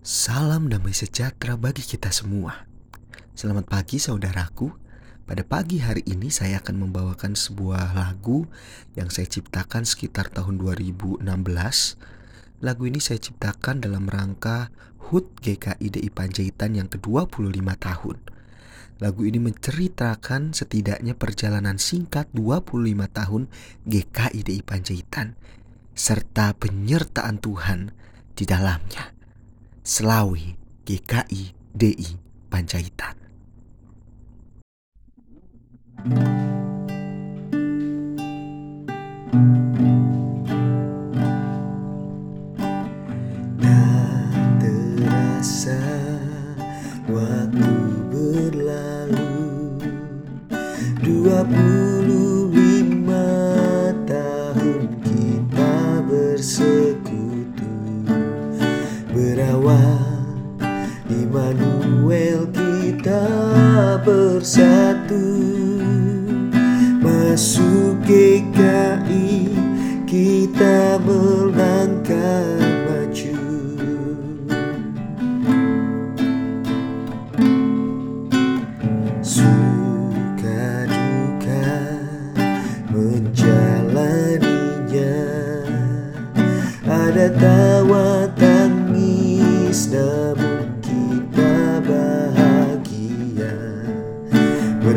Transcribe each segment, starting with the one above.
Salam damai sejahtera bagi kita semua. Selamat pagi saudaraku. Pada pagi hari ini saya akan membawakan sebuah lagu yang saya ciptakan sekitar tahun 2016. Lagu ini saya ciptakan dalam rangka HUT GKI DI Panjaitan yang ke-25 tahun. Lagu ini menceritakan setidaknya perjalanan singkat 25 tahun GKI DI Panjaitan serta penyertaan Tuhan di dalamnya. Selawi GKI DI Panjaitan. Tak terasa waktu berlalu Dua puluh lima tahun kita bersekutu Immanuel kita bersatu. Masuk GKI kita melangkah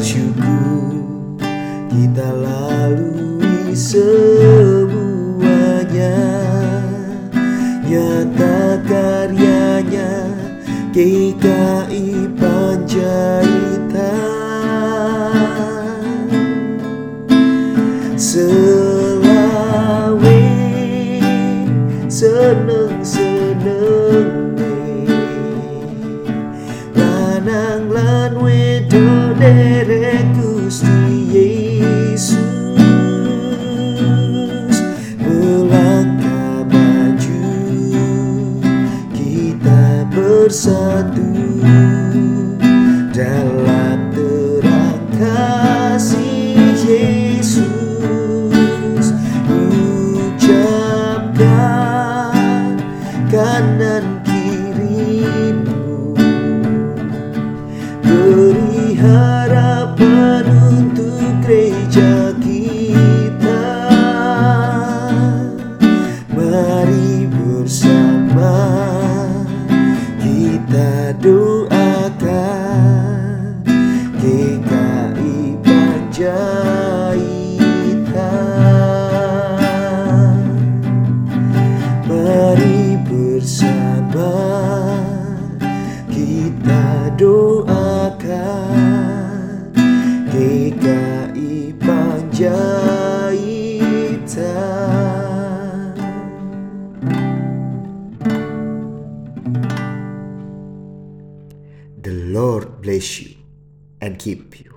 Bersyukur kita lalui semuanya. Nyata karyanya GKI Panjaitan Selawe seneng-seneng Gusti Yesus. Melangkah maju Kita bersatu. Dalam doakan GKI Panjaitan. Mari bersama kita doakan GKI Panjaitan The Lord bless you and keep you.